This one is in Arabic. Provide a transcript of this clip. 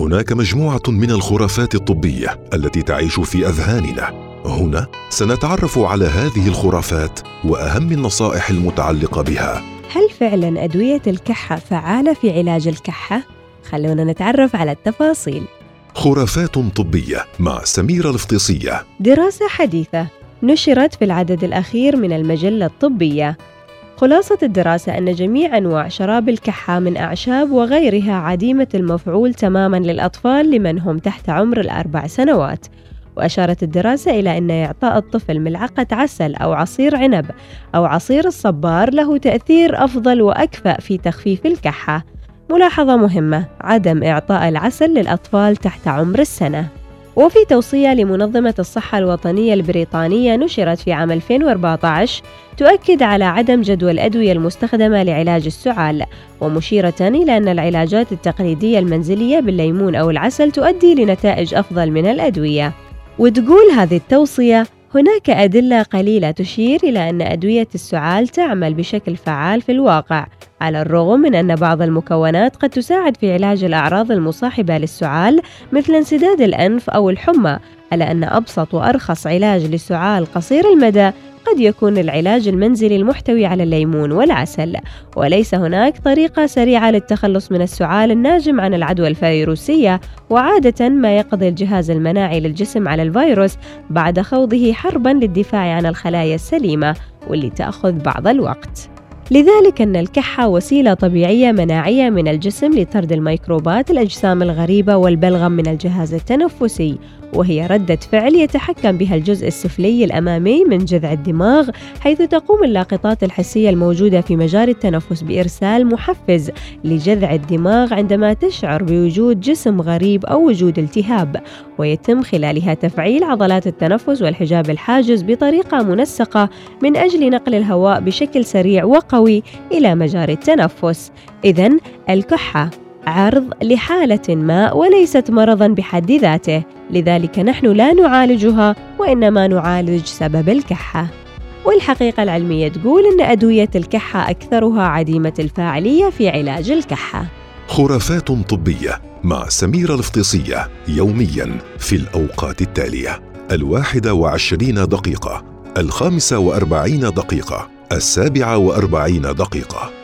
هناك مجموعة من الخرافات الطبية التي تعيش في أذهاننا. هنا سنتعرف على هذه الخرافات وأهم النصائح المتعلقة بها. هل فعلا أدوية الكحة فعالة في علاج الكحة؟ خلونا نتعرف على التفاصيل. خرافات طبية مع سميرة الفطيسيه دراسة حديثة. نشرت في العدد الأخير من المجلة الطبية. خلاصة الدراسة أن جميع أنواع شراب الكحة من أعشاب وغيرها عديمة المفعول تماما للأطفال لمن هم تحت عمر الأربع سنوات. وأشارت الدراسة إلى أن إعطاء الطفل ملعقة عسل أو عصير عنب أو عصير الصبار له تأثير أفضل وأكفأ في تخفيف الكحة. ملاحظة مهمة عدم إعطاء العسل للأطفال تحت عمر السنة. وفي توصية لمنظمة الصحة الوطنية البريطانية نشرت في عام 2014 تؤكد على عدم جدوى الأدوية المستخدمة لعلاج السعال ومشيرة إلى أن العلاجات التقليدية المنزلية بالليمون أو العسل تؤدي لنتائج أفضل من الأدوية. وتقول هذه التوصية هناك أدلة قليلة تشير إلى أن أدوية السعال تعمل بشكل فعال في الواقع على الرغم من أن بعض المكونات قد تساعد في علاج الأعراض المصاحبة للسعال مثل انسداد الأنف أو الحمى على أن أبسط وأرخص علاج للسعال قصير المدى قد يكون العلاج المنزلي المحتوي على الليمون والعسل. وليس هناك طريقة سريعة للتخلص من السعال الناجم عن العدوى الفيروسية وعادة ما يقضي الجهاز المناعي للجسم على الفيروس بعد خوضه حربا للدفاع عن الخلايا السليمة واللي تأخذ بعض الوقت. لذلك أن الكحة وسيلة طبيعية مناعية من الجسم لطرد الميكروبات الأجسام الغريبة والبلغم من الجهاز التنفسي. وهي ردة فعل يتحكم بها الجزء السفلي الأمامي من جذع الدماغ حيث تقوم اللاقطات الحسية الموجودة في مجاري التنفس بإرسال محفز لجذع الدماغ عندما تشعر بوجود جسم غريب أو وجود التهاب ويتم خلالها تفعيل عضلات التنفس والحجاب الحاجز بطريقة منسقة من أجل نقل الهواء بشكل سريع وقوي إلى مجاري التنفس. إذا الكحة. عرض لحالة ما وليست مرضا بحد ذاته لذلك نحن لا نعالجها وإنما نعالج سبب الكحة. والحقيقة العلمية تقول أن أدوية الكحة أكثرها عديمة الفاعلية في علاج الكحة. خرافات طبية مع سميرة الفطيسية يوميا في الأوقات التالية. الواحدة وعشرين دقيقة الخامسة وأربعين دقيقة السابعة وأربعين دقيقة.